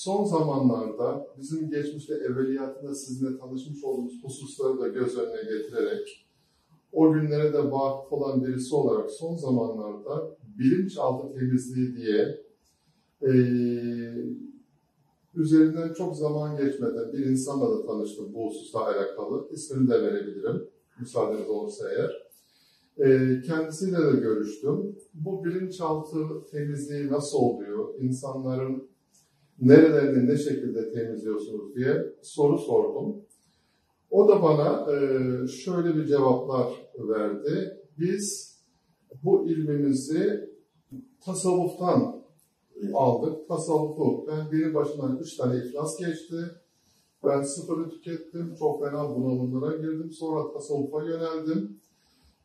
son zamanlarda bizim geçmişte evveliyatında sizinle tanışmış olduğumuz hususları da göz önüne getirerek o günlere de vakıf olan birisi olarak son zamanlarda bilinçaltı temizliği diye e, üzerinden çok zaman geçmeden bir insanla da tanıştım bu hususla alakalı. İsmini de verebilirim, müsaadeniz olursa eğer. E, kendisiyle de görüştüm. Bu bilinçaltı temizliği nasıl oluyor? İnsanların nerelerini ne şekilde temizliyorsunuz diye soru sordum. O da bana e, şöyle bir cevaplar verdi. Biz bu ilmimizi tasavvuftan aldık. Tasavvufu, ben bir başından üç tane iflas geçti. Ben sıfırı tükettim, çok fena bunalımlara girdim. Sonra tasavvufa yöneldim.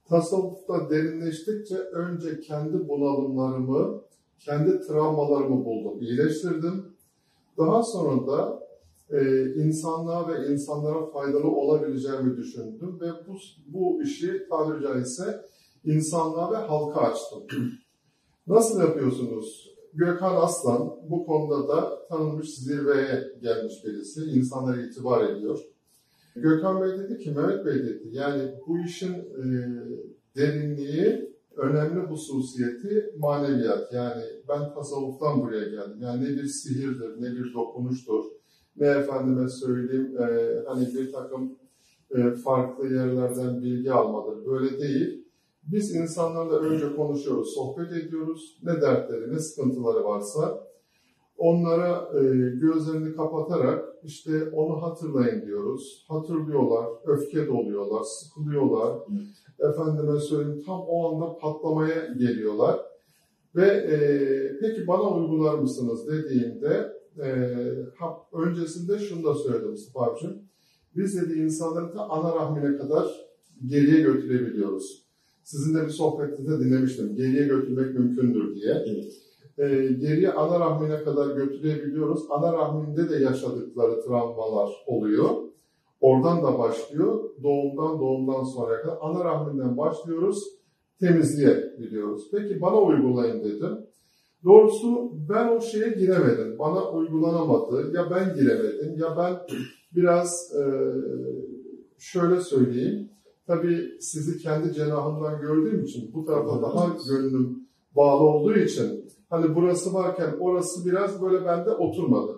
Tasavvufta derinleştikçe önce kendi bunalımlarımı, kendi travmalarımı buldum, iyileştirdim. Daha sonra da e, insanlığa ve insanlara faydalı olabileceğimi düşündüm ve bu, bu işi tabiri caizse insanlığa ve halka açtım. Nasıl yapıyorsunuz? Gökhan Aslan bu konuda da tanınmış zirveye gelmiş birisi. İnsanlara itibar ediyor. Gökhan Bey dedi ki, Mehmet Bey dedi, yani bu işin e, derinliği, önemli hususiyeti maneviyat. Yani ben tasavvuftan buraya geldim. Yani ne bir sihirdir, ne bir dokunuştur, ne efendime söyleyeyim, e, hani bir takım e, farklı yerlerden bilgi almadır. Böyle değil. Biz insanlarla önce konuşuyoruz, sohbet ediyoruz. Ne dertleri, ne sıkıntıları varsa onlara e, gözlerini kapatarak işte onu hatırlayın diyoruz. Hatırlıyorlar, öfke doluyorlar, sıkılıyorlar. Evet. Efendime söyleyeyim tam o anda patlamaya geliyorlar. Ve e, peki bana uygular mısınız dediğimde e, ha, öncesinde şunu da söyledim abicim. Biz dedi insanları da ana rahmine kadar geriye götürebiliyoruz. Sizin de bir sohbette de dinlemiştim. Geriye götürmek mümkündür diye. Evet. E, geriye ana rahmine kadar götürebiliyoruz. Ana rahminde de yaşadıkları travmalar oluyor. Oradan da başlıyor. Doğumdan doğumdan sonra kadar ana rahminden başlıyoruz. Temizleyebiliyoruz. Peki bana uygulayın dedim. Doğrusu ben o şeye giremedim. Bana uygulanamadı. Ya ben giremedim ya ben biraz e, şöyle söyleyeyim. Tabii sizi kendi cenahımdan gördüğüm için bu tarafa daha gönlüm bağlı olduğu için hani burası varken orası biraz böyle bende oturmadı.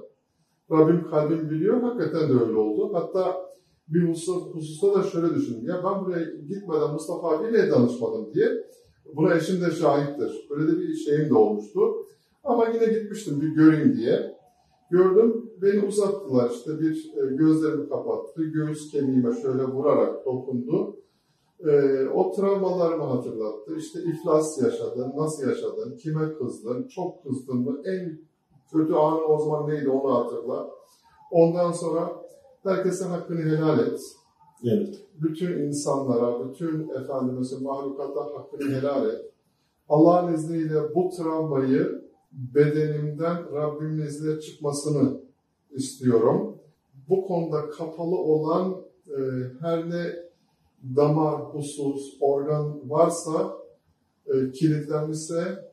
Rabbim kalbim biliyor. Hakikaten de öyle oldu. Hatta bir husus, hususta da şöyle düşündüm. Ya ben buraya gitmeden Mustafa abiyle danışmadım diye. Buna eşim de şahittir. Böyle de bir şeyim de olmuştu. Ama yine gitmiştim bir göreyim diye. Gördüm, beni uzattılar işte bir e, gözlerimi kapattı, göğüs kemiğime şöyle vurarak dokundu. E, o travmalarımı hatırlattı. İşte iflas yaşadın, nasıl yaşadın, kime kızdın, çok kızdın mı, en kötü anı o zaman neydi onu hatırla. Ondan sonra herkesin hakkını helal et. Evet. Bütün insanlara, bütün efendimizin mahlukata hakkını helal et. Allah'ın izniyle bu travmayı bedenimden Rabbimin izniyle çıkmasını istiyorum. Bu konuda kapalı olan e, her ne damar, husus, organ varsa, e, kilitlenmişse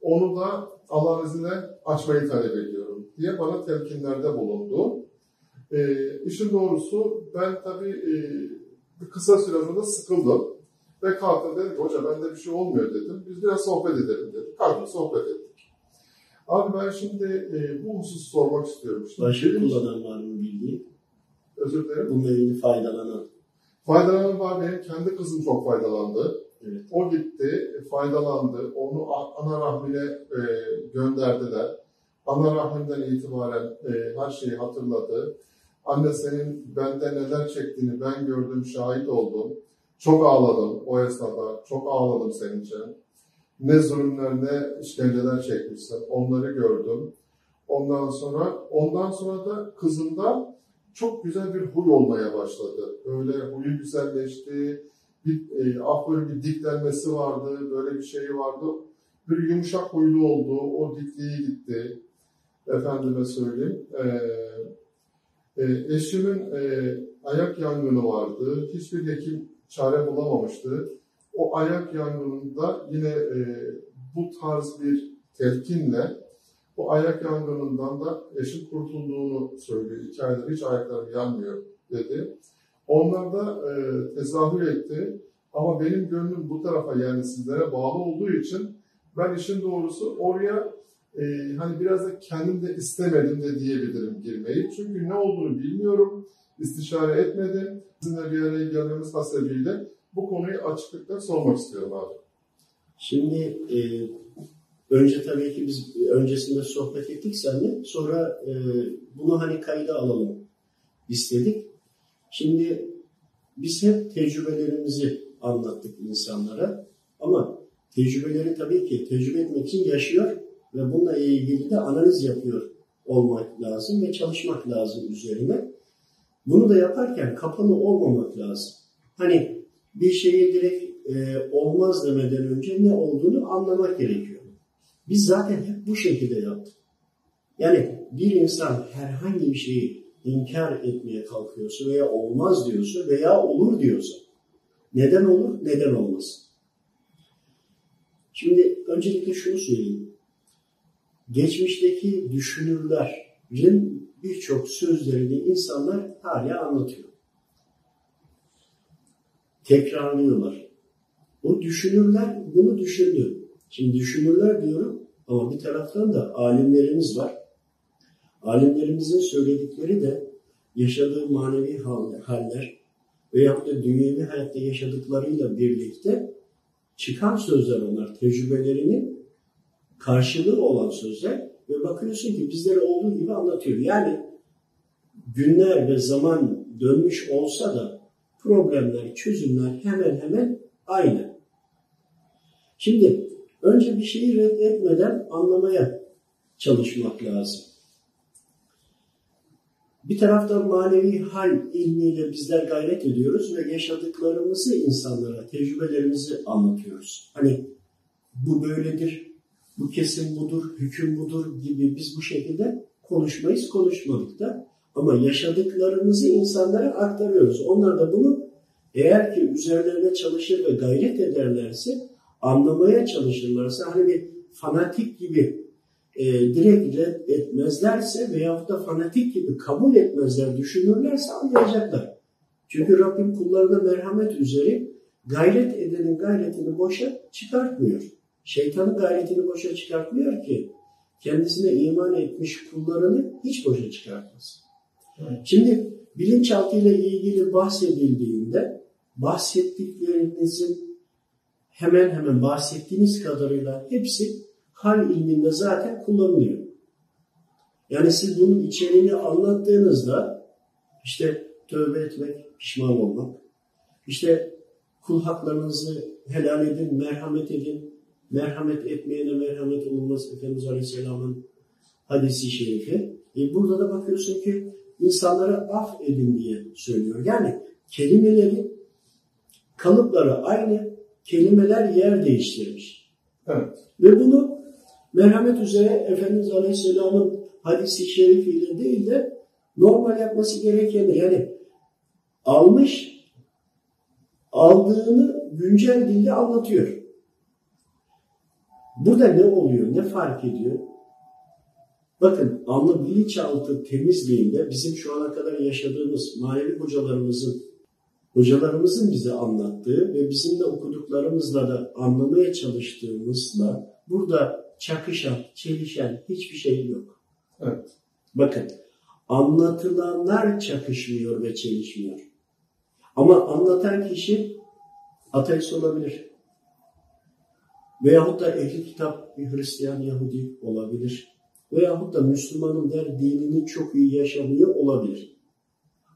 onu da Allah'ın izniyle açmayı talep ediyorum diye bana telkinlerde bulundu. E, işin doğrusu ben tabii e, bir kısa süre sonra sıkıldım ve kalktım dedim ki hoca bende bir şey olmuyor dedim. Biz biraz sohbet edelim dedim. Kalktık sohbet ettik. Abi ben şimdi e, bu hususu sormak istiyorum. Şimdi Başka kullanan var mı bildiğin? Özür dilerim. Bu meyvini faydalanan. Faydalanan var benim kendi kızım çok faydalandı. Evet. O gitti, faydalandı. Onu ana rahmine e, gönderdiler. Ana rahminden itibaren e, her şeyi hatırladı. Anne senin bende neler çektiğini ben gördüm, şahit oldum. Çok ağladım o esnada, çok ağladım senin için. Ne zulümler, ne işkenceler çekmişsin, onları gördüm. Ondan sonra, ondan sonra da kızımda çok güzel bir huy olmaya başladı. Böyle huyu güzelleşti, bir, e, ah böyle bir diklenmesi vardı, böyle bir şey vardı. Bir yumuşak huylu oldu, o dikliği gitti. Efendime söyleyeyim. Ee, e, eşimin e, ayak yangını vardı. Hiçbir hekim çare bulamamıştı. O ayak yangınında yine e, bu tarz bir telkinle Bu ayak yangınından da eşim kurtulduğunu söylüyor. İki aydır hiç ayaklarım yanmıyor dedi. Onlar da e, tezahür etti. Ama benim gönlüm bu tarafa yani sizlere bağlı olduğu için ben işin doğrusu oraya e, hani biraz da kendim de istemedim de diyebilirim girmeyi. Çünkü ne olduğunu bilmiyorum, istişare etmedim. Sizinle bir araya gelmemiz hasebiyle bu konuyu açıklıkla sormak istiyorum abi. Şimdi e, önce tabii ki biz öncesinde sohbet ettik seninle. Sonra e, bunu hani kayda alalım istedik. Şimdi biz hep tecrübelerimizi anlattık insanlara. Ama tecrübeleri tabii ki tecrübe etmek için yaşıyor ve bununla ilgili de analiz yapıyor olmak lazım ve çalışmak lazım üzerine. Bunu da yaparken kapalı olmamak lazım. Hani bir şeyi direkt e, olmaz demeden önce ne olduğunu anlamak gerekiyor. Biz zaten hep bu şekilde yaptık. Yani bir insan herhangi bir şeyi inkar etmeye kalkıyorsa veya olmaz diyorsa veya olur diyorsa neden olur, neden olmaz? Şimdi öncelikle şunu söyleyeyim. Geçmişteki düşünürlerin birçok sözlerini insanlar hala anlatıyor. Tekrarlıyorlar. O düşünürler bunu düşündü. Şimdi düşünürler diyorum ama bir taraftan da alimlerimiz var. Alimlerimizin söyledikleri de yaşadığı manevi haller veyahut da dünyevi hayatta yaşadıklarıyla birlikte çıkan sözler onlar. Tecrübelerinin karşılığı olan sözler ve bakıyorsun ki bizlere olduğu gibi anlatıyor. Yani günler ve zaman dönmüş olsa da problemler, çözümler hemen hemen aynı. Şimdi önce bir şeyi reddetmeden anlamaya çalışmak lazım. Bir taraftan manevi hal ilmiyle bizler gayret ediyoruz ve yaşadıklarımızı insanlara, tecrübelerimizi anlatıyoruz. Hani bu böyledir, bu kesin budur, hüküm budur gibi biz bu şekilde konuşmayız, konuşmadık da. Ama yaşadıklarımızı insanlara aktarıyoruz. Onlar da bunu eğer ki üzerlerine çalışır ve gayret ederlerse, anlamaya çalışırlarsa hani bir fanatik gibi e, direkt etmezlerse veyahut da fanatik gibi kabul etmezler, düşünürlerse anlayacaklar. Çünkü Rabbim kullarına merhamet üzere gayret edenin gayretini boşa çıkartmıyor. Şeytanın gayretini boşa çıkartmıyor ki kendisine iman etmiş kullarını hiç boşa çıkartmaz. Evet. Şimdi bilinçaltı ile ilgili bahsedildiğinde bahsettiklerinizin hemen hemen bahsettiğiniz kadarıyla hepsi hal ilminde zaten kullanılıyor. Yani siz bunun içeriğini anlattığınızda işte tövbe etmek, pişman olmak, işte kul haklarınızı helal edin, merhamet edin, merhamet etmeyene merhamet olunmaz Efendimiz Aleyhisselam'ın hadisi şerifi. E burada da bakıyorsun ki insanlara af edin diye söylüyor. Yani kelimeleri, kalıpları aynı, kelimeler yer değiştirmiş. Evet. Ve bunu merhamet üzere Efendimiz Aleyhisselam'ın hadisi şerifiyle değil de normal yapması gereken yani almış aldığını güncel dilde anlatıyor. Burada ne oluyor? Ne fark ediyor? Bakın anlı bilinçaltı temizliğinde bizim şu ana kadar yaşadığımız manevi hocalarımızın hocalarımızın bize anlattığı ve bizim de okuduklarımızla da anlamaya çalıştığımızla burada çakışan, çelişen hiçbir şey yok. Evet. Bakın anlatılanlar çakışmıyor ve çelişmiyor. Ama anlatan kişi ateist olabilir. Veyahut da ehli kitap bir Hristiyan Yahudi olabilir. Veyahut da Müslümanın der dinini çok iyi yaşamıyor olabilir.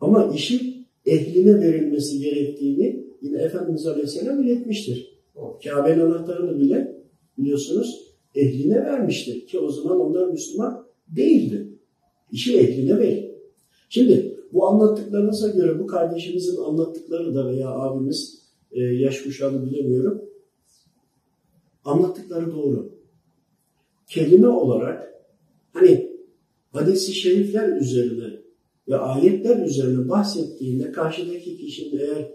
Ama işi ehline verilmesi gerektiğini yine Efendimiz Aleyhisselam iletmiştir. Kabe'nin anahtarını bile biliyorsunuz ehline vermiştir ki o zaman onlar Müslüman değildi. İşi ehline ver. Şimdi bu anlattıklarınıza göre bu kardeşimizin anlattıkları da veya abimiz e, yaş kuşağını bilemiyorum. Anlattıkları doğru. Kelime olarak hani hadisi şerifler üzerine ve ayetler üzerine bahsettiğinde karşıdaki kişinin eğer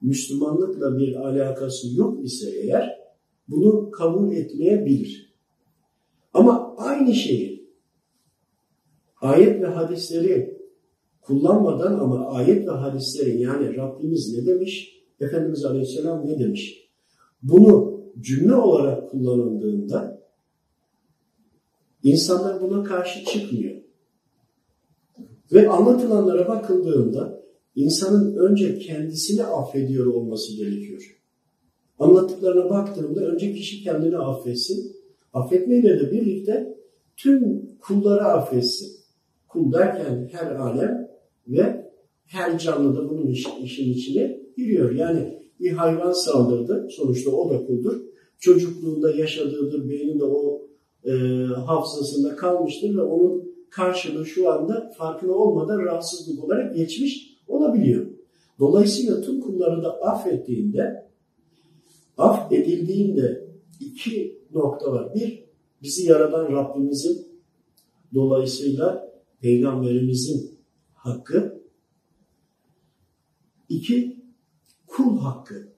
Müslümanlıkla bir alakası yok ise eğer bunu kabul etmeyebilir. Ama aynı şeyi ayet ve hadisleri kullanmadan ama ayet ve hadisleri yani Rabbimiz ne demiş, Efendimiz Aleyhisselam ne demiş? Bunu cümle olarak kullanıldığında insanlar buna karşı çıkmıyor. Ve anlatılanlara bakıldığında insanın önce kendisini affediyor olması gerekiyor. Anlattıklarına baktığımda önce kişi kendini affetsin. Affetmeyle de birlikte tüm kulları affetsin. Kul derken her alem ve her canlı da bunun iş, işin içine giriyor. Yani bir hayvan saldırdı. Sonuçta o da kuldur. Çocukluğunda yaşadığıdır. Beyninde o e, hafızasında kalmıştır ve onun karşılığı şu anda farkına olmadan rahatsızlık olarak geçmiş olabiliyor. Dolayısıyla tüm kulları da affettiğinde affedildiğinde iki nokta var. Bir, bizi yaradan Rabbimizin dolayısıyla Peygamberimizin hakkı. İki, kul hakkı.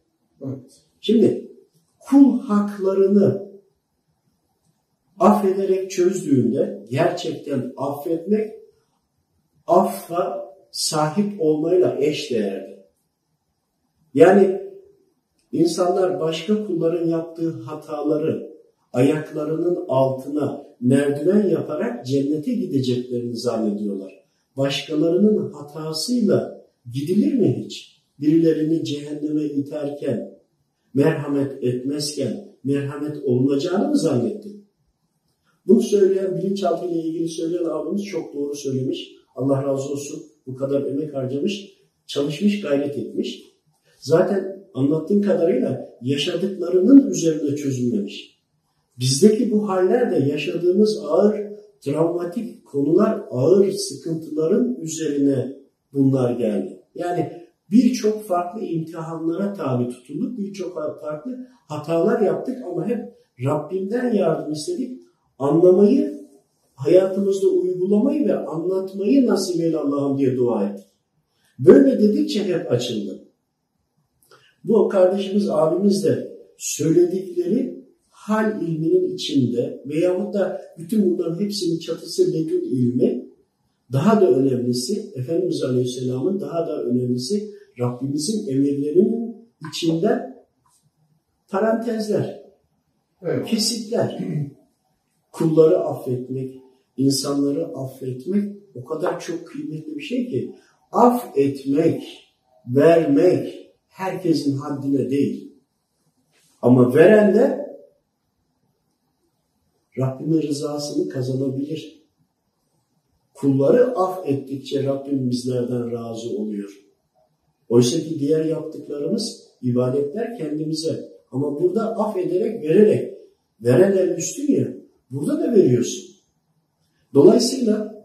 Evet. Şimdi kul haklarını affederek çözdüğünde gerçekten affetmek affa sahip olmayla eş değerli. Yani insanlar başka kulların yaptığı hataları ayaklarının altına merdiven yaparak cennete gideceklerini zannediyorlar. Başkalarının hatasıyla gidilir mi hiç? Birilerini cehenneme iterken, merhamet etmezken merhamet olunacağını mı zannettin? Bunu söyleyen, bilinçaltı ile ilgili söyleyen abimiz çok doğru söylemiş. Allah razı olsun. Bu kadar emek harcamış, çalışmış, gayret etmiş. Zaten anlattığım kadarıyla yaşadıklarının üzerinde çözülmemiş. Bizdeki bu haller de yaşadığımız ağır, travmatik konular, ağır sıkıntıların üzerine bunlar geldi. Yani birçok farklı imtihanlara tabi tutulduk, birçok farklı hatalar yaptık ama hep Rabbimden yardım istedik. Anlamayı, hayatımızda uygulamayı ve anlatmayı nasip eyle Allah'ım diye dua ettik. Böyle dedikçe hep açıldı. Bu kardeşimiz, abimiz de söyledikleri hal ilminin içinde veyahut da bütün bunların hepsinin çatısı ledün ilmi daha da önemlisi Efendimiz Aleyhisselam'ın daha da önemlisi Rabbimizin emirlerinin içinde parantezler, evet. kesitler. Kulları affetmek, insanları affetmek o kadar çok kıymetli bir şey ki affetmek, vermek herkesin haddine değil. Ama veren de Rabbimin rızasını kazanabilir. Kulları affettikçe Rabbim bizlerden razı oluyor. Oysa ki diğer yaptıklarımız ibadetler kendimize. Ama burada affederek, vererek. Veren üstün ya. Burada da veriyorsun. Dolayısıyla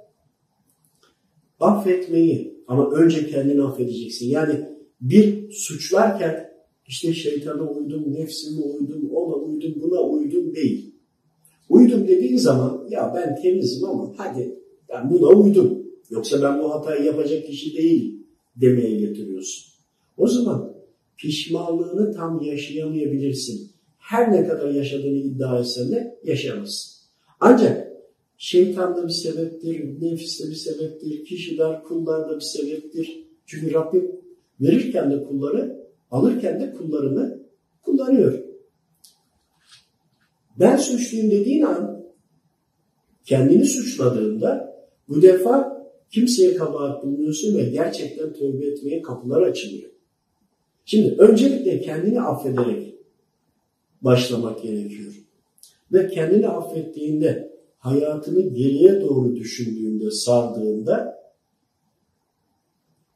affetmeyi ama önce kendini affedeceksin. Yani bir suçlarken işte şeytana uydum, nefsime uydum, ona uydum, buna uydum değil. Uydum dediğin zaman ya ben temizim ama hadi ben buna uydum. Yoksa ben bu hatayı yapacak kişi değilim demeye getiriyorsun. O zaman pişmanlığını tam yaşayamayabilirsin. Her ne kadar yaşadığını iddia etsen de yaşamazsın. Ancak şeytan da bir sebeptir, nefis de bir sebeptir, kişiler, kullar da bir sebeptir. Çünkü Rabbim verirken de kulları, alırken de kullarını kullanıyor. Ben suçluyum dediğin an kendini suçladığında bu defa kimseye kabahat bulmuyorsun ve gerçekten tövbe etmeye kapılar açılıyor. Şimdi öncelikle kendini affederek başlamak gerekiyor. Ve kendini affettiğinde, hayatını geriye doğru düşündüğünde, sardığında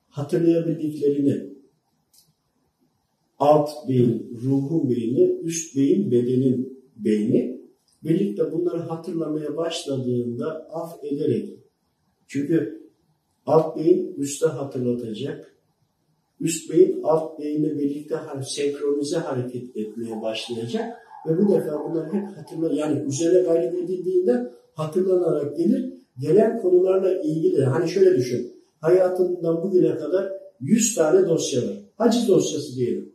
hatırlayabildiklerini alt beyin, ruhun beyni, üst beyin, bedenin beyni birlikte bunları hatırlamaya başladığında af ederek çünkü alt beyin üstte hatırlatacak, üst beyin alt beyinle birlikte senkronize hareket etmeye başlayacak ve bu defa bunlar hep hatırla yani üzerine gayret edildiğinde hatırlanarak gelir. Gelen konularla ilgili hani şöyle düşün. Hayatından bugüne kadar 100 tane dosya var. Haciz dosyası diyelim.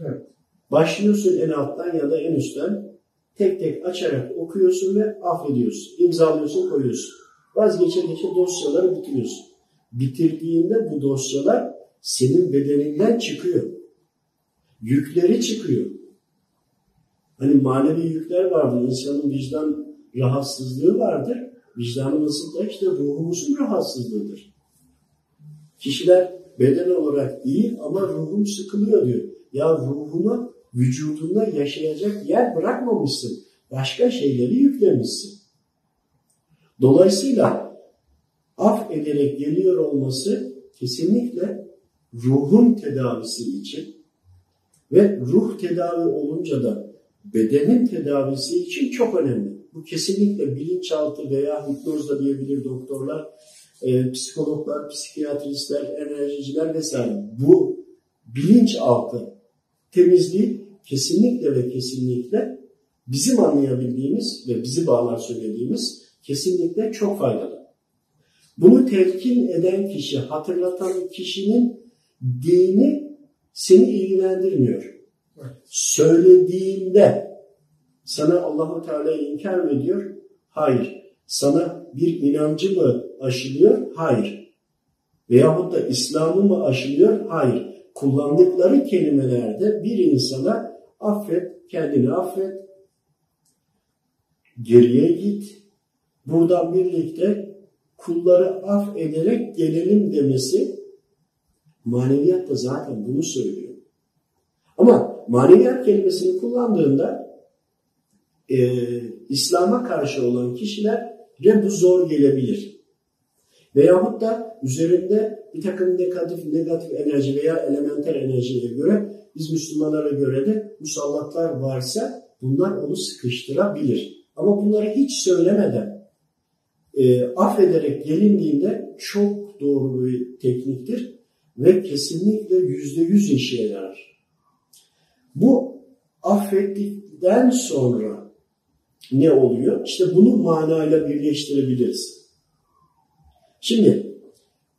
Evet. Başlıyorsun en alttan ya da en üstten tek tek açarak okuyorsun ve affediyorsun. imzalıyorsun, koyuyorsun. Vazgeçe geçe dosyaları bitiriyorsun. Bitirdiğinde bu dosyalar senin bedeninden çıkıyor. Yükleri çıkıyor. Hani manevi yükler vardır. İnsanın vicdan rahatsızlığı vardır. Vicdanımızın da işte ruhumuzun rahatsızlığıdır. Kişiler beden olarak iyi ama ruhum sıkılıyor diyor. Ya ruhuna, vücudunda yaşayacak yer bırakmamışsın. Başka şeyleri yüklemişsin. Dolayısıyla af ederek geliyor olması kesinlikle ruhun tedavisi için ve ruh tedavi olunca da bedenin tedavisi için çok önemli. Bu kesinlikle bilinçaltı veya hipnoz da diyebilir doktorlar, e, psikologlar, psikiyatristler, enerjiciler vesaire. Bu bilinçaltı temizliği kesinlikle ve kesinlikle bizim anlayabildiğimiz ve bizi bağlar söylediğimiz kesinlikle çok faydalı. Bunu telkin eden kişi, hatırlatan kişinin dini seni ilgilendirmiyor. Söylediğinde sana Allahu Teala inkar mı ediyor? Hayır. Sana bir inancı mı aşılıyor? Hayır. Veyahut da İslam'ı mı aşılıyor? Hayır. Kullandıkları kelimelerde bir insana affet, kendini affet, geriye git, buradan birlikte kulları af ederek gelelim demesi maneviyat da zaten bunu söylüyor. Maneviyat kelimesini kullandığında e, İslam'a karşı olan kişilere bu zor gelebilir. Veyahut da üzerinde bir takım negatif, negatif enerji veya elementer enerjiye göre biz Müslümanlara göre de musallatlar varsa bunlar onu sıkıştırabilir. Ama bunları hiç söylemeden e, affederek gelindiğinde çok doğru bir tekniktir ve kesinlikle yüzde yüz işe yarar. Bu affettikten sonra ne oluyor? İşte bunu manayla birleştirebiliriz. Şimdi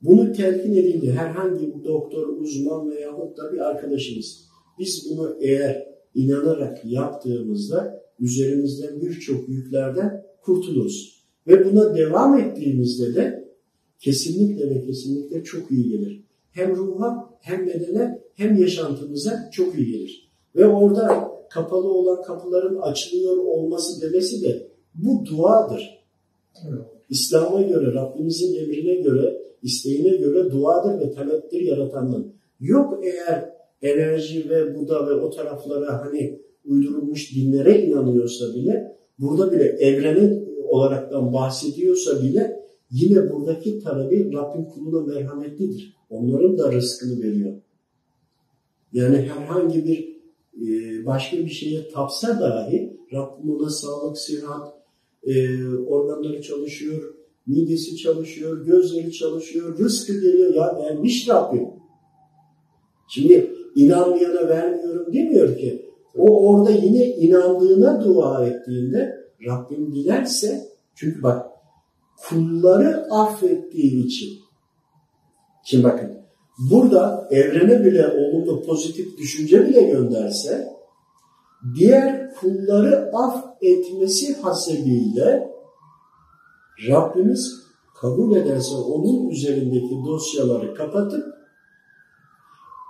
bunu telkin edildi herhangi bir doktor, uzman veya da bir arkadaşımız. Biz bunu eğer inanarak yaptığımızda üzerimizden birçok yüklerden kurtuluruz. Ve buna devam ettiğimizde de kesinlikle ve kesinlikle çok iyi gelir. Hem ruha hem bedene hem yaşantımıza çok iyi gelir. Ve orada kapalı olan kapıların açılıyor olması demesi de bu duadır. İslam'a göre, Rabbimizin emrine göre, isteğine göre duadır ve taleptir yaratanın. Yok eğer enerji ve Buda ve o taraflara hani uydurulmuş dinlere inanıyorsa bile, burada bile evreni olaraktan bahsediyorsa bile yine buradaki talebi Rabbim kuluna merhametlidir. Onların da rızkını veriyor. Yani herhangi bir başka bir şeye tapsa dahi Rabbim ona sağlık, sıhhat, e, organları çalışıyor, midesi çalışıyor, gözleri çalışıyor, rızkı geliyor. Ya vermiş Rabbim. Şimdi inanmayana vermiyorum demiyor ki. O orada yine inandığına dua ettiğinde Rabbim dilerse çünkü bak kulları affettiği için şimdi bakın burada evrene bile olumlu pozitif düşünce bile gönderse diğer kulları af etmesi hasebiyle Rabbimiz kabul ederse onun üzerindeki dosyaları kapatıp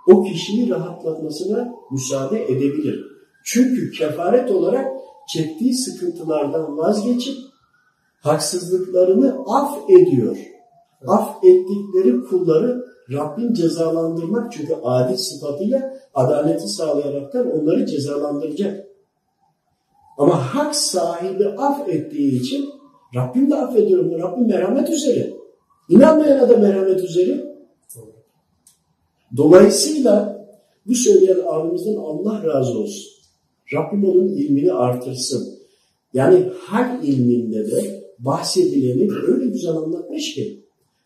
o kişiyi rahatlatmasına müsaade edebilir. Çünkü kefaret olarak çektiği sıkıntılardan vazgeçip haksızlıklarını af ediyor. Af ettikleri kulları Rabbin cezalandırmak çünkü adil sıfatıyla adaleti sağlayaraktan onları cezalandıracak. Ama hak sahibi af ettiği için Rabbim de affediyorum. Rabbim merhamet üzere. İnanmayana da merhamet üzere. Dolayısıyla bu söyleyen abimizden Allah razı olsun. Rabbim onun ilmini artırsın. Yani hal ilminde de bahsedileni öyle güzel anlatmış ki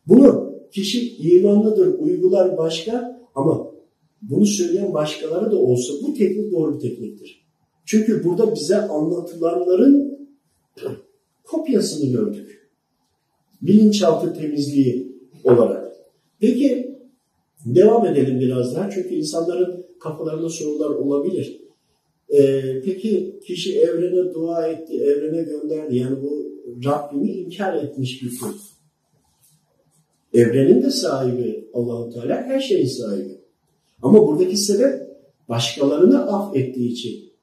bunu kişi imanlıdır, uygular başka ama bunu söyleyen başkaları da olsa bu teknik doğru bir tekniktir. Çünkü burada bize anlatılanların kopyasını gördük. Bilinçaltı temizliği olarak. Peki devam edelim biraz daha. Çünkü insanların kafalarında sorular olabilir. Ee, peki kişi evrene dua etti, evrene gönderdi. Yani bu Rabbini inkar etmiş bir kul. Evrenin de sahibi Allahu Teala her şeyin sahibi. Ama buradaki sebep başkalarını affettiği için.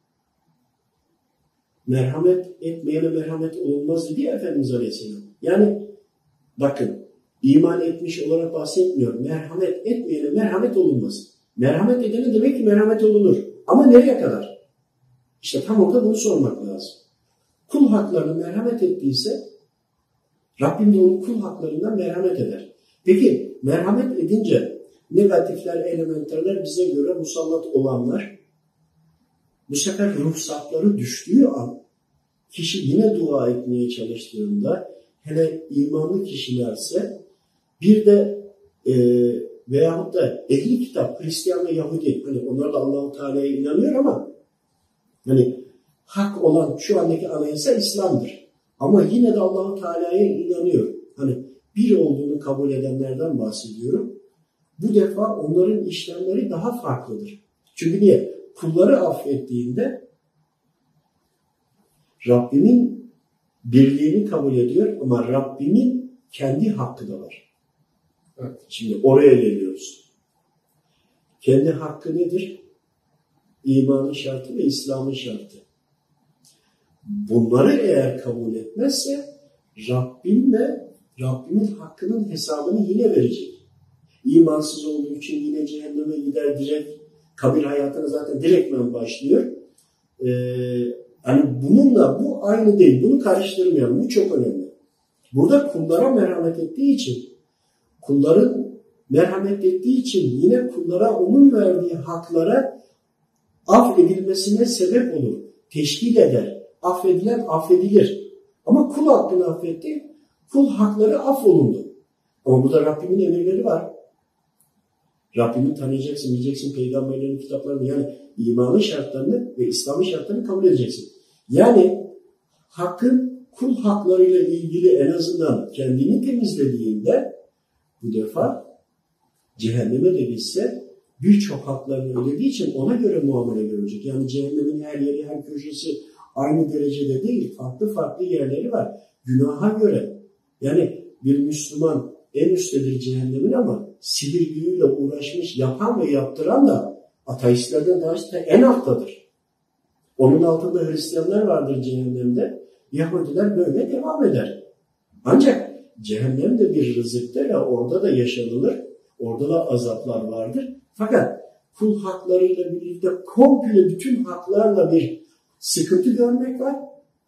Merhamet etmeyene merhamet olunmaz dedi ya Efendimiz Aleyhisselam. Yani bakın iman etmiş olarak bahsetmiyor. Merhamet etmeyene merhamet olunmaz. Merhamet edene demek ki merhamet olunur. Ama nereye kadar? İşte tam orada bunu sormak lazım. Kul haklarını merhamet ettiyse Rabbim de onun kul haklarından merhamet eder. Peki merhamet edince negatifler, elementerler bize göre musallat olanlar bu sefer ruhsatları düştüğü an kişi yine dua etmeye çalıştığında hele imanlı kişilerse bir de e, veyahut da ehli kitap, Hristiyan ve Yahudi hani onlar da Allahu Teala'ya inanıyor ama hani hak olan şu andaki anayasa İslam'dır. Ama yine de Allahu Teala'ya inanıyor. Hani bir olduğunu kabul edenlerden bahsediyorum. Bu defa onların işlemleri daha farklıdır. Çünkü niye? Kulları affettiğinde Rabbimin birliğini kabul ediyor ama Rabbimin kendi hakkı da var. Evet. Şimdi oraya geliyoruz. Kendi hakkı nedir? İmanın şartı ve İslam'ın şartı. Bunları eğer kabul etmezse Rabbim ve Rabbimin hakkının hesabını yine verecek. İmansız olduğu için yine cehenneme gider direkt. Kabir hayatına zaten direktmen başlıyor. Ee, yani bununla bu aynı değil. Bunu karıştırmayalım. Bu çok önemli. Burada kullara merhamet ettiği için kulların merhamet ettiği için yine kullara onun verdiği haklara af edilmesine sebep olur. Teşkil eder. Affedilen affedilir. Ama kul hakkını affetti. Kul hakları affolundu. Ama burada Rabbimin emirleri var. Rabbini tanıyacaksın, diyeceksin peygamberlerin kitaplarını yani imanın şartlarını ve İslam'ın şartlarını kabul edeceksin. Yani hakkın kul haklarıyla ilgili en azından kendini temizlediğinde bu defa cehenneme de gitse birçok haklarını ödediği için ona göre muamele görecek. Yani cehennemin her yeri, her köşesi aynı derecede değil. Farklı farklı yerleri var. Günaha göre. Yani bir Müslüman en üsttedir cehennemin ama sihir büyüyle uğraşmış yapan ve yaptıran da ateistlerden daha işte en alttadır. Onun altında Hristiyanlar vardır cehennemde. Yahudiler böyle devam eder. Ancak cehennem de bir rızıktır ya orada da yaşanılır. Orada da azaplar vardır. Fakat kul haklarıyla birlikte komple bütün haklarla bir sıkıntı görmek var.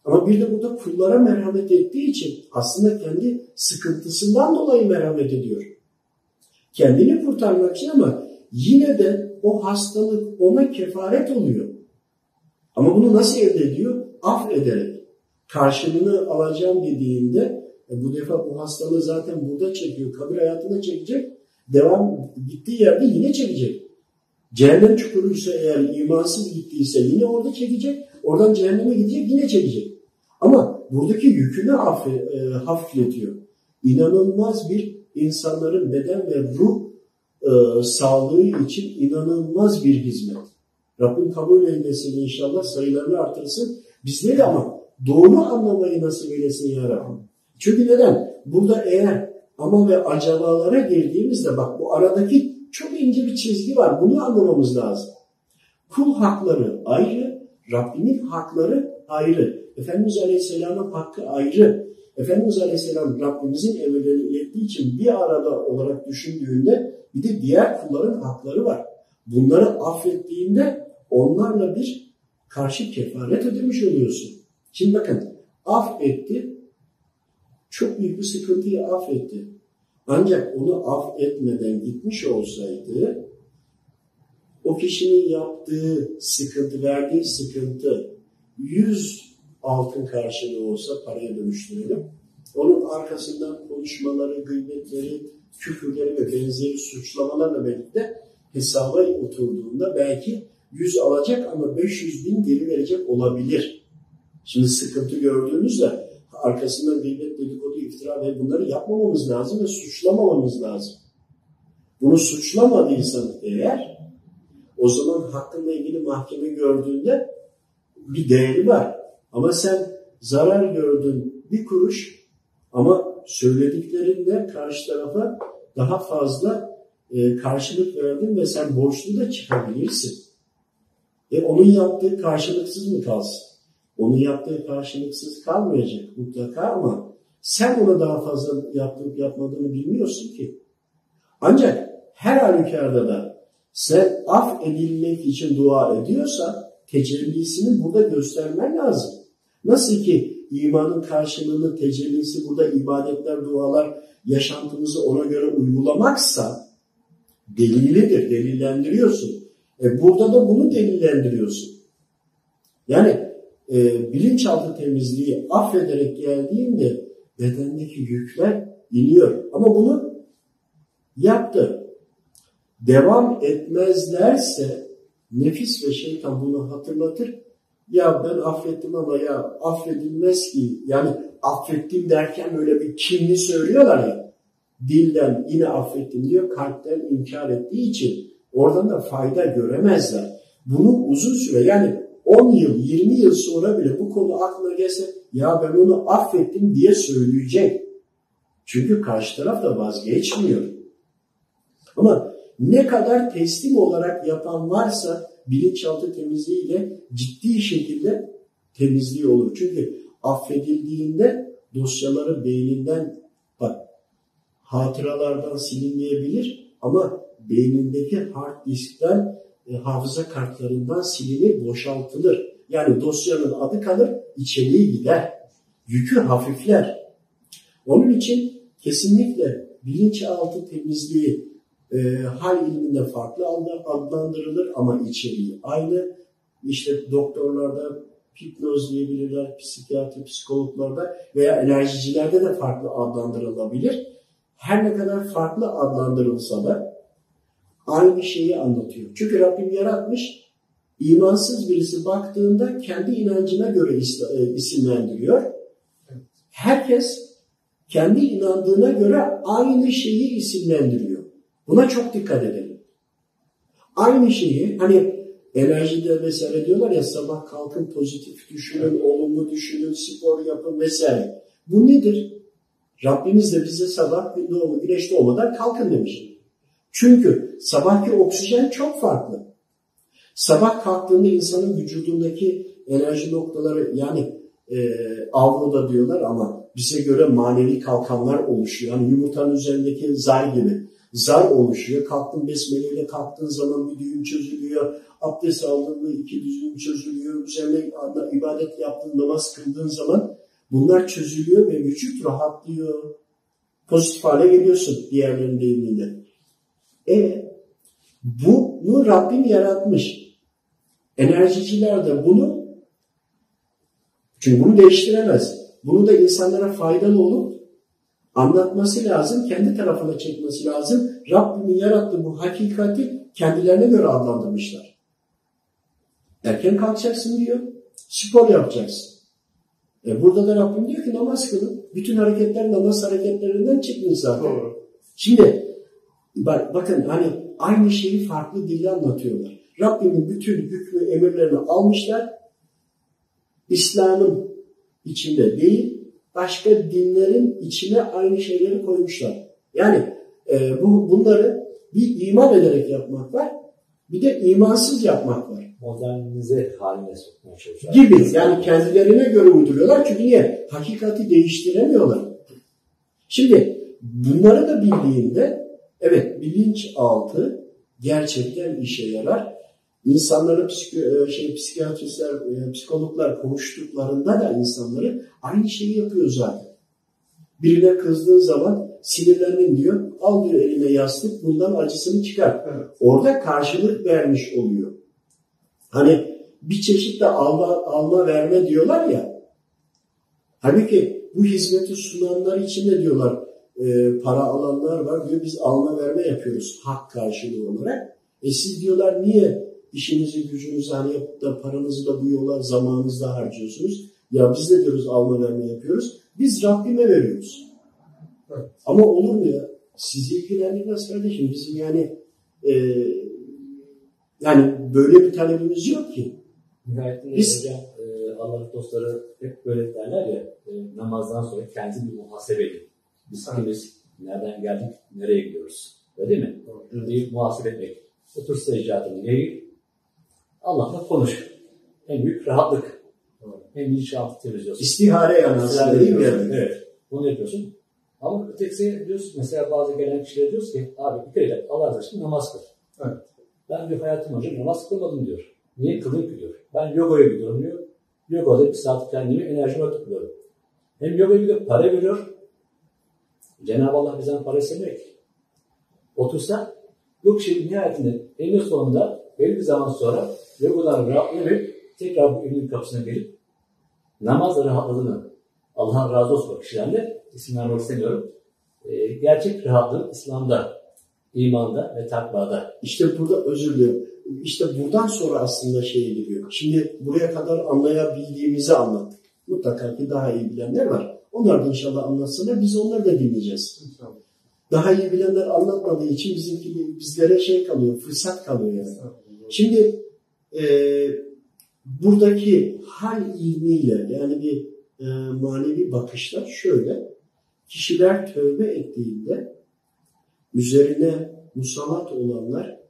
Ama bir de burada kullara merhamet ettiği için aslında kendi sıkıntısından dolayı merhamet ediyor. Kendini kurtarmak için ama yine de o hastalık ona kefaret oluyor. Ama bunu nasıl elde ediyor? Affederek. Karşılığını alacağım dediğinde e bu defa bu hastalığı zaten burada çekiyor. Kabir hayatında çekecek. Devam gittiği yerde yine çekecek. Cehennem çukuruysa eğer imansız gittiyse yine orada çekecek. Oradan cehenneme gidecek yine çekecek. Ama buradaki yükünü e, hafifletiyor. İnanılmaz bir insanların beden ve ruh e, sağlığı için inanılmaz bir hizmet. Rabbim kabul eylesin inşallah sayılarını artırsın. Bizleri de ama doğru anlamayı nasip eylesin ya Rabbim. Çünkü neden? Burada eğer ama ve acabalara girdiğimizde bak bu aradaki çok ince bir çizgi var. Bunu anlamamız lazım. Kul hakları ayrı, Rabbimin hakları ayrı. Efendimiz Aleyhisselam'ın hakkı ayrı. Efendimiz Aleyhisselam Rabbimizin ilettiği için bir arada olarak düşündüğünde bir de diğer kulların hakları var. Bunları affettiğinde onlarla bir karşı kefaret ödemiş oluyorsun. Şimdi bakın affetti, çok büyük bir sıkıntıyı affetti. Ancak onu affetmeden gitmiş olsaydı o kişinin yaptığı sıkıntı, verdiği sıkıntı yüz altın karşılığı olsa paraya dönüştürelim. Onun arkasından konuşmaları, gıybetleri, küfürleri ve benzeri suçlamalarla birlikte hesaba oturduğunda belki 100 alacak ama 500 bin geri verecek olabilir. Şimdi sıkıntı gördüğümüzde arkasından gıybet, dedikodu, iftira ve bunları yapmamamız lazım ve suçlamamamız lazım. Bunu suçlamadıysan eğer o zaman hakkında ilgili mahkeme gördüğünde bir değeri var. Ama sen zarar gördün bir kuruş ama söylediklerinde karşı tarafa daha fazla e, karşılık verdin ve sen borçlu da çıkabilirsin. E onun yaptığı karşılıksız mı kalsın? Onun yaptığı karşılıksız kalmayacak mutlaka ama sen ona daha fazla yaptıp yapmadığını bilmiyorsun ki. Ancak her halükarda da sen af edilmek için dua ediyorsan tecellisini burada göstermen lazım. Nasıl ki imanın karşılığını, tecellisi burada ibadetler, dualar, yaşantımızı ona göre uygulamaksa delilidir, delillendiriyorsun. E burada da bunu delillendiriyorsun. Yani e, bilinçaltı temizliği affederek geldiğinde bedendeki yükler iniyor. Ama bunu yaptı. Devam etmezlerse nefis ve şeytan bunu hatırlatır. Ya ben affettim ama ya affedilmez ki. Yani affettim derken böyle bir kinli söylüyorlar ya. Dilden yine affettim diyor, kalpten inkar ettiği için oradan da fayda göremezler. Bunu uzun süre yani 10 yıl, 20 yıl sonra bile bu konu aklına gelse ya ben onu affettim diye söyleyecek. Çünkü karşı taraf da vazgeçmiyor. Ama ne kadar teslim olarak yapan varsa bilinçaltı temizliğiyle ciddi şekilde temizliği olur. Çünkü affedildiğinde dosyaları beyninden bak hatıralardan silinmeyebilir ama beynindeki hard diskten e, hafıza kartlarından silinir, boşaltılır. Yani dosyanın adı kalır, içeriği gider. Yükü hafifler. Onun için kesinlikle bilinçaltı temizliği e, hal ilminde farklı adlandırılır ama içeriği aynı. İşte doktorlarda hipnoz diyebilirler, psikiyatri, psikologlarda veya enerjicilerde de farklı adlandırılabilir. Her ne kadar farklı adlandırılsa da aynı şeyi anlatıyor. Çünkü Rabbim yaratmış, imansız birisi baktığında kendi inancına göre e, isimlendiriyor. Herkes kendi inandığına göre aynı şeyi isimlendiriyor. Buna çok dikkat edelim. Aynı şeyi hani enerjide vesaire diyorlar ya sabah kalkın pozitif düşünün, olumlu düşünün, spor yapın vesaire. Bu nedir? Rabbimiz de bize sabah gün doğumu, güneş doğmadan kalkın demiş. Çünkü sabahki oksijen çok farklı. Sabah kalktığında insanın vücudundaki enerji noktaları yani e, avroda diyorlar ama bize göre manevi kalkanlar oluşuyor. Yani yumurtanın üzerindeki zar gibi. Zar oluşuyor. Kalktın besmeleyle kalktığın zaman bir düğüm çözülüyor. Abdest aldığında iki düğüm çözülüyor. Üzerine ibadet yaptığın namaz kıldığın zaman bunlar çözülüyor ve vücut rahatlıyor. Pozitif hale geliyorsun diğerlerinin deyimiyle. E bunu Rabbim yaratmış. Enerjiciler de bunu çünkü bunu değiştiremez. Bunu da insanlara faydalı olup anlatması lazım, kendi tarafına çekmesi lazım. Rabbimin yarattığı bu hakikati kendilerine göre adlandırmışlar. Erken kalkacaksın diyor, spor yapacaksın. E burada da Rabbim diyor ki namaz kılın. Bütün hareketler namaz hareketlerinden çıkmış zaten. Doğru. Şimdi Bak, bakın hani aynı şeyi farklı dille anlatıyorlar. Rabbimin bütün hükmü, emirlerini almışlar. İslam'ın içinde değil, başka dinlerin içine aynı şeyleri koymuşlar. Yani e, bu bunları bir iman ederek yapmak var, bir de imansız yapmak var. Modernize haline sokmaya çalışıyorlar. Gibi. Yani kendilerine göre uyduruyorlar. Çünkü niye? Hakikati değiştiremiyorlar. Şimdi bunları da bildiğinde Evet bilinçaltı gerçekten işe yarar. İnsanları psiko, e, şey, psikiyatristler, e, psikologlar konuştuklarında da insanları aynı şeyi yapıyor zaten. Birine kızdığın zaman sinirlendin diyor. Al diyor eline yastık bundan acısını çıkar. Evet. Orada karşılık vermiş oluyor. Hani bir çeşit de alma, alma verme diyorlar ya. Halbuki bu hizmeti sunanlar için de diyorlar e, para alanlar var diyor biz alma verme yapıyoruz hak karşılığı olarak. E siz diyorlar niye işinizi gücünüzü hani yapıp da paranızı da bu yola zamanınızı da harcıyorsunuz. Ya biz de diyoruz alma verme yapıyoruz. Biz Rabbime veriyoruz. Evet. Ama olur mu ya? Sizi ilgilendirmez kardeşim. Bizim yani e, yani böyle bir talebimiz yok ki. Nihayetinde biz, hocam e, Allah'ın dostları hep böyle derler ya e, namazdan sonra kendi bir muhasebe edin. Biz kimiz Nereden geldik, nereye gidiyoruz? Öyle değil mi? Evet. Bir muhasebe etmek. Otur seccadenin neyi? Allah'la konuş. En büyük rahatlık. En bilinçaltı temizliyorsun. İstihare yani değil mi? Evet. Bunu yapıyorsun. Ama ötekisi diyoruz mesela bazı gelen kişiler diyoruz ki abi dikkat et Allah olsun namaz kıl. Evet. Ben bir hayatım önce namaz kılmadım diyor. Niye kılayım ki diyor. Ben yogaya gidiyorum diyor. Yogada bir saat kendimi enerjime tutuyorum. Hem yoga gidiyor para veriyor. Cenab-ı Allah bizden para istemiyor ki. Otursa bu kişi nihayetinde eninde sonunda belli bir zaman sonra yogadan rahatlayıp tekrar bu evinin kapısına gelip namazla rahatladığını Allah'ın razı olsun de isim vermek istemiyorum. Ee, gerçek rahatlığın İslam'da, imanda ve takvada. İşte burada özür dilerim. İşte buradan sonra aslında şeye giriyor. Şimdi buraya kadar anlayabildiğimizi anlattık. Mutlaka ki daha iyi bilenler var. Onlar da inşallah anlatsınlar. Biz onları da dinleyeceğiz. İnşallah. Daha iyi bilenler anlatmadığı için bizimki bizlere şey kalıyor, fırsat kalıyor yani. Şimdi e, buradaki hal ilmiyle yani bir e, manevi bakışla şöyle. Kişiler tövbe ettiğinde üzerine musallat olanlar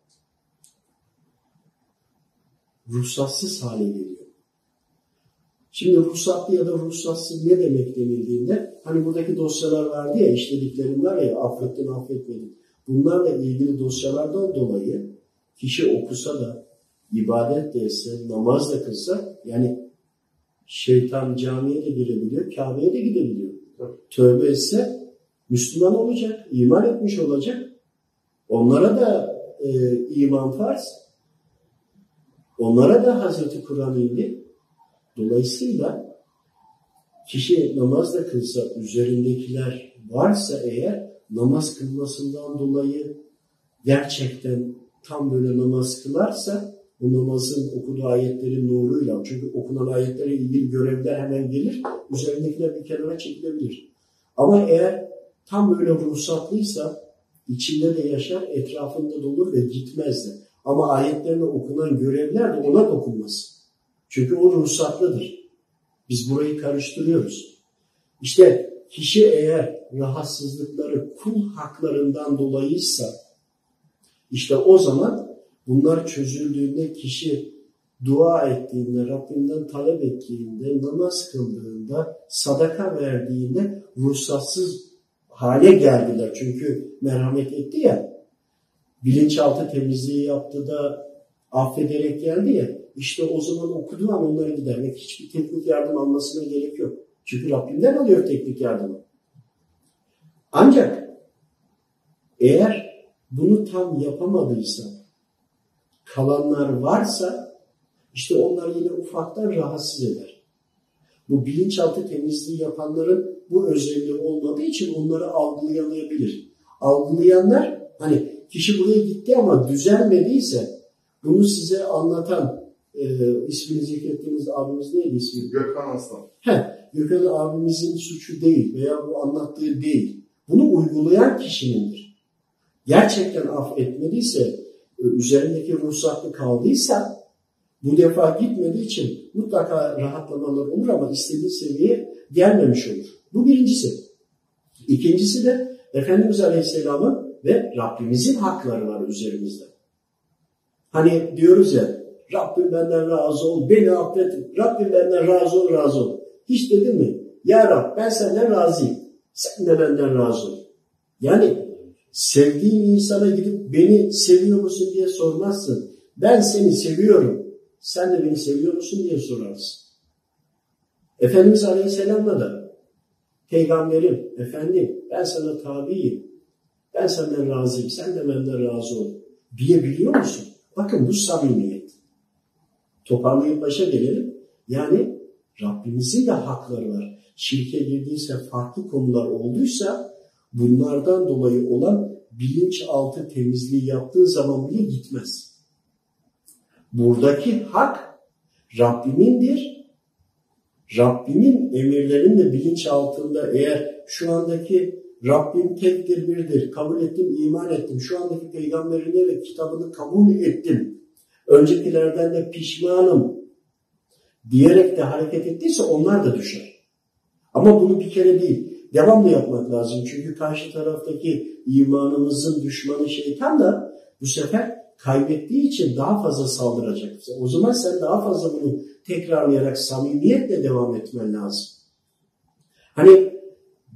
ruhsatsız hale geliyor. Şimdi ruhsatlı ya da ruhsatsız ne demek denildiğinde hani buradaki dosyalar vardı ya işlediklerim var ya affettin affetmedin. Bunlarla ilgili dosyalardan dolayı kişi okusa da ibadet de etse, namaz da kılsa yani şeytan camiye de girebiliyor, Kabe'ye de gidebiliyor. Tövbe etse Müslüman olacak, iman etmiş olacak. Onlara da e, iman farz. Onlara da Hazreti Kur'an indi. Dolayısıyla kişi namaz da kılsa üzerindekiler varsa eğer namaz kılmasından dolayı gerçekten tam böyle namaz kılarsa o namazın okuduğu ayetlerin nuruyla çünkü okunan ayetlere ilgili görevler hemen gelir üzerindekiler bir kenara çekilebilir. Ama eğer tam böyle ruhsatlıysa içinde de yaşar etrafında da olur ve gitmez de. Ama ayetlerine okunan görevler de ona dokunmaz. Çünkü o ruhsatlıdır. Biz burayı karıştırıyoruz. İşte kişi eğer rahatsızlıkları kul haklarından dolayıysa işte o zaman bunlar çözüldüğünde kişi dua ettiğinde, Rabbinden talep ettiğinde, namaz kıldığında, sadaka verdiğinde ruhsatsız hale geldiler. Çünkü merhamet etti ya, bilinçaltı temizliği yaptı da affederek geldi ya, işte o zaman okuduğu an onları gidermek hiçbir teknik yardım almasına gerek yok. Çünkü Rabbimden alıyor teknik yardımı. Ancak eğer bunu tam yapamadıysa, kalanlar varsa işte onlar yine ufaktan rahatsız eder. Bu bilinçaltı temizliği yapanların bu özelliği olmadığı için onları algılayamayabilir. Algılayanlar hani kişi buraya gitti ama düzelmediyse bunu size anlatan e, ismini zikrettiğiniz abimiz neydi ismi? Gökhan Aslan. Heh, Gökhan abimizin suçu değil veya bu anlattığı değil. Bunu uygulayan kişinindir. Gerçekten affetmediyse, e, üzerindeki ruhsatlı kaldıysa bu defa gitmediği için mutlaka rahatlamalar olur ama istediği seviyeye gelmemiş olur. Bu birincisi. İkincisi de Efendimiz Aleyhisselam'ın ve Rabbimizin hakları var üzerimizde. Hani diyoruz ya Rabbim benden razı ol, beni affet, Rabbim benden razı ol, razı ol. Hiç dedin mi? Ya Rab ben senden razıyım, sen de benden razı ol. Yani sevdiğin insana gidip beni seviyor musun diye sormazsın. Ben seni seviyorum, sen de beni seviyor musun diye sorarsın. Efendimiz Aleyhisselam'la da Peygamberim, efendim ben sana tabiyim, ben senden razıyım, sen de benden razı ol diyebiliyor musun? Bakın bu samimiyet. Toparlayıp başa gelelim. Yani Rabbimizin de hakları var. Şirke girdiyse farklı konular olduysa bunlardan dolayı olan bilinçaltı temizliği yaptığı zaman bile gitmez. Buradaki hak Rabbimindir. Rabbimin emirlerinin de bilinç altında eğer şu andaki Rabbim tektir birdir, kabul ettim, iman ettim, şu andaki peygamberine ve kitabını kabul ettim, öncekilerden de pişmanım diyerek de hareket ettiyse onlar da düşer. Ama bunu bir kere değil, devamlı yapmak lazım. Çünkü karşı taraftaki imanımızın düşmanı şeytan da bu sefer kaybettiği için daha fazla saldıracak. O zaman sen daha fazla bunu tekrarlayarak samimiyetle devam etmen lazım. Hani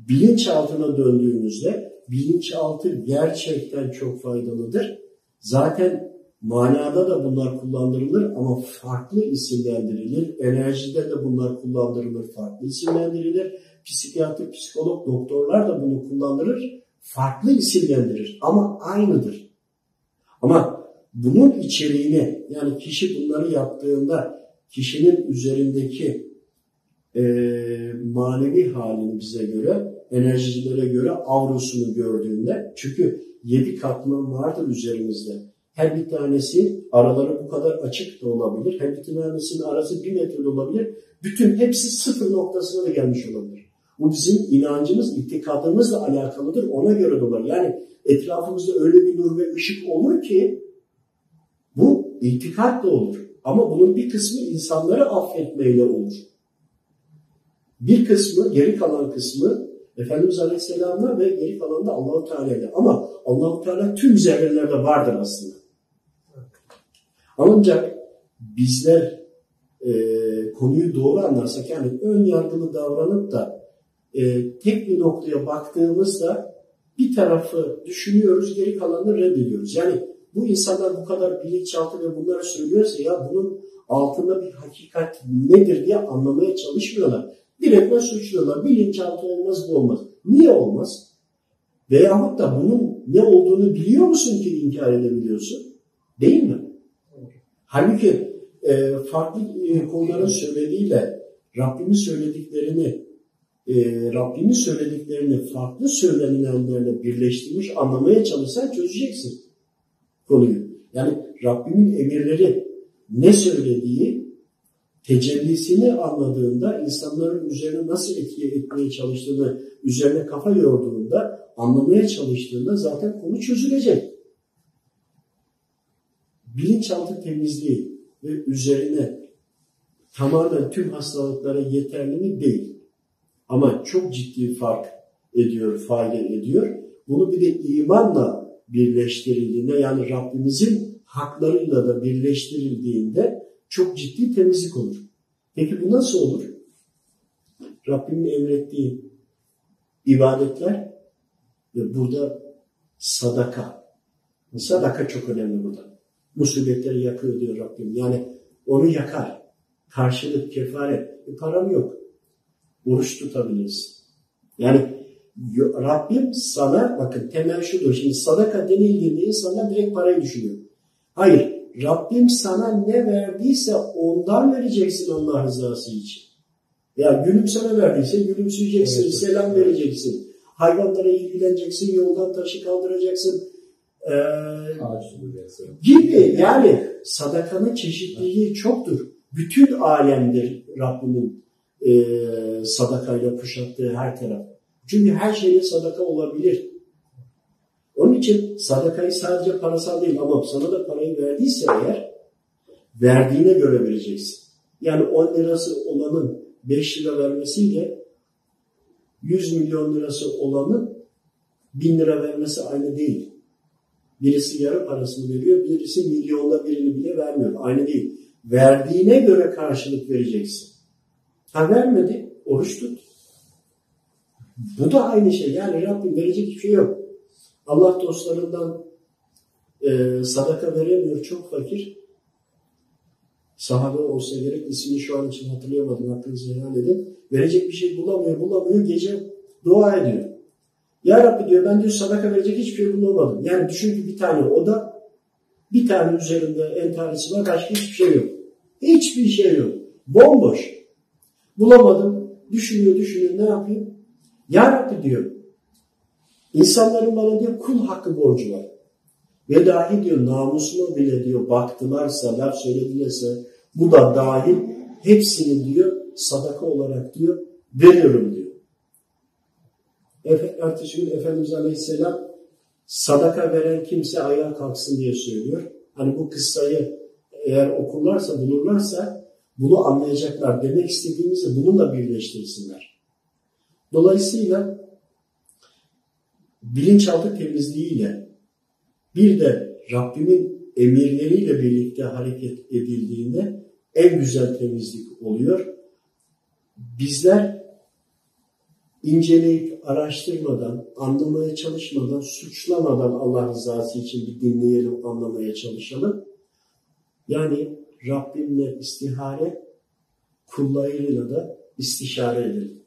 bilinçaltına döndüğümüzde bilinçaltı gerçekten çok faydalıdır. Zaten manada da bunlar kullandırılır ama farklı isimlendirilir. Enerjide de bunlar kullandırılır, farklı isimlendirilir. Psikiyatri, psikolog, doktorlar da bunu kullandırır, farklı isimlendirir ama aynıdır. Ama bunun içeriğini yani kişi bunları yaptığında kişinin üzerindeki e, manevi halini bize göre, enerjicilere göre avrosunu gördüğünde çünkü yedi katman vardır üzerimizde. Her bir tanesi araları bu kadar açık da olabilir. Her bir tanesinin arası bir metre olabilir. Bütün hepsi sıfır noktasına da gelmiş olabilir. Bu bizim inancımız, itikadımızla alakalıdır. Ona göre de. Yani etrafımızda öyle bir nur ve ışık olur ki bu itikat da olur. Ama bunun bir kısmı insanları affetmeyle olur. Bir kısmı, geri kalan kısmı Efendimiz Aleyhisselam'la ve geri kalan da Allahu Teala'yla. Ama Allahu Teala tüm zerrelerde vardır aslında. Ancak bizler e, konuyu doğru anlarsak yani ön yargılı davranıp da e, tek bir noktaya baktığımızda bir tarafı düşünüyoruz, geri kalanını reddediyoruz. Yani bu insanlar bu kadar bilinçaltı ve bunları söylüyorsa ya bunun altında bir hakikat nedir diye anlamaya çalışmıyorlar. Direktmen suçluyorlar. Bilinçaltı olmaz bu olmaz. Niye olmaz? Veyahut da bunun ne olduğunu biliyor musun ki inkar edebiliyorsun? Değil mi? Halbuki e, farklı e, konuların söylediğiyle Rabbimin söylediklerini e, Rabbimin söylediklerini farklı söylenilenlerle birleştirmiş anlamaya çalışsan çözeceksin konuyu. Yani Rabbimin emirleri ne söylediği tecellisini anladığında insanların üzerine nasıl etki etmeye çalıştığını üzerine kafa yorduğunda anlamaya çalıştığında zaten konu çözülecek. Bilinçaltı temizliği ve üzerine tamamen tüm hastalıklara yeterli mi değil. Ama çok ciddi fark ediyor, fayda ediyor. Bunu bir de imanla birleştirildiğinde yani Rabbimizin haklarıyla da birleştirildiğinde çok ciddi temizlik olur. Peki bu nasıl olur? Rabbimin emrettiği ibadetler ve burada sadaka. Sadaka çok önemli burada. Musibetleri yakıyor diyor Rabbim. Yani onu yakar. Karşılık, kefaret. E, param yok. Oruç tutabiliriz. Yani Rabbim sana, bakın temel şudur. Şimdi sadaka denildiğinde insanlar direkt parayı düşünüyor. Hayır. Rabbim sana ne verdiyse ondan vereceksin Allah rızası için. Ya gülüm sana verdiyse gülümseyeceksin, evet. selam vereceksin. Hayvanlara ilgileneceksin, yoldan taşı kaldıracaksın. Ee, gibi yani sadakanın çeşitliliği çoktur. Bütün alemdir Rabbimin e, sadakayla kuşattığı her taraf. Çünkü her şeyin sadaka olabilir. Onun için sadakayı sadece parasal değil ama sana da parayı verdiyse eğer verdiğine göre vereceksin. Yani 10 lirası olanın 5 lira vermesiyle 100 milyon lirası olanın 1000 lira vermesi aynı değil. Birisi yarı parasını veriyor, birisi milyonda birini bile vermiyor. Aynı değil. Verdiğine göre karşılık vereceksin. Ha vermedi, oruç tut. Bu da aynı şey. Yani Rabbim verecek hiçbir şey yok. Allah dostlarından e, sadaka veremiyor, çok fakir. Sahabe olsa gerek, ismini şu an için hatırlayamadım, aklınızı helal edin. Verecek bir şey bulamıyor, bulamıyor, gece dua ediyor. Ya Rabbi diyor, ben diyor sadaka verecek hiçbir şey bulamadım. Yani düşün ki bir tane oda, bir tane üzerinde entarisi var, başka hiçbir şey yok. Hiçbir şey yok. Bomboş. Bulamadım. Düşünüyor, düşünüyor, ne yapayım? Ya Rabbi diyor, insanların bana diyor kul hakkı borcu var. Ve dahi diyor namusuma bile diyor baktılarsa, laf söyledilerse bu da dahil hepsini diyor sadaka olarak diyor veriyorum diyor. Ertesi gün Efendimiz Aleyhisselam sadaka veren kimse ayağa kalksın diye söylüyor. Hani bu kıssayı eğer okurlarsa, bulurlarsa bunu anlayacaklar. Demek istediğimizi bununla birleştirsinler. Dolayısıyla bilinçaltı temizliğiyle bir de Rabbimin emirleriyle birlikte hareket edildiğinde en güzel temizlik oluyor. Bizler inceleyip araştırmadan, anlamaya çalışmadan, suçlamadan Allah rızası için bir dinleyelim, anlamaya çalışalım. Yani Rabbimle istihare, kullarıyla da istişare edelim.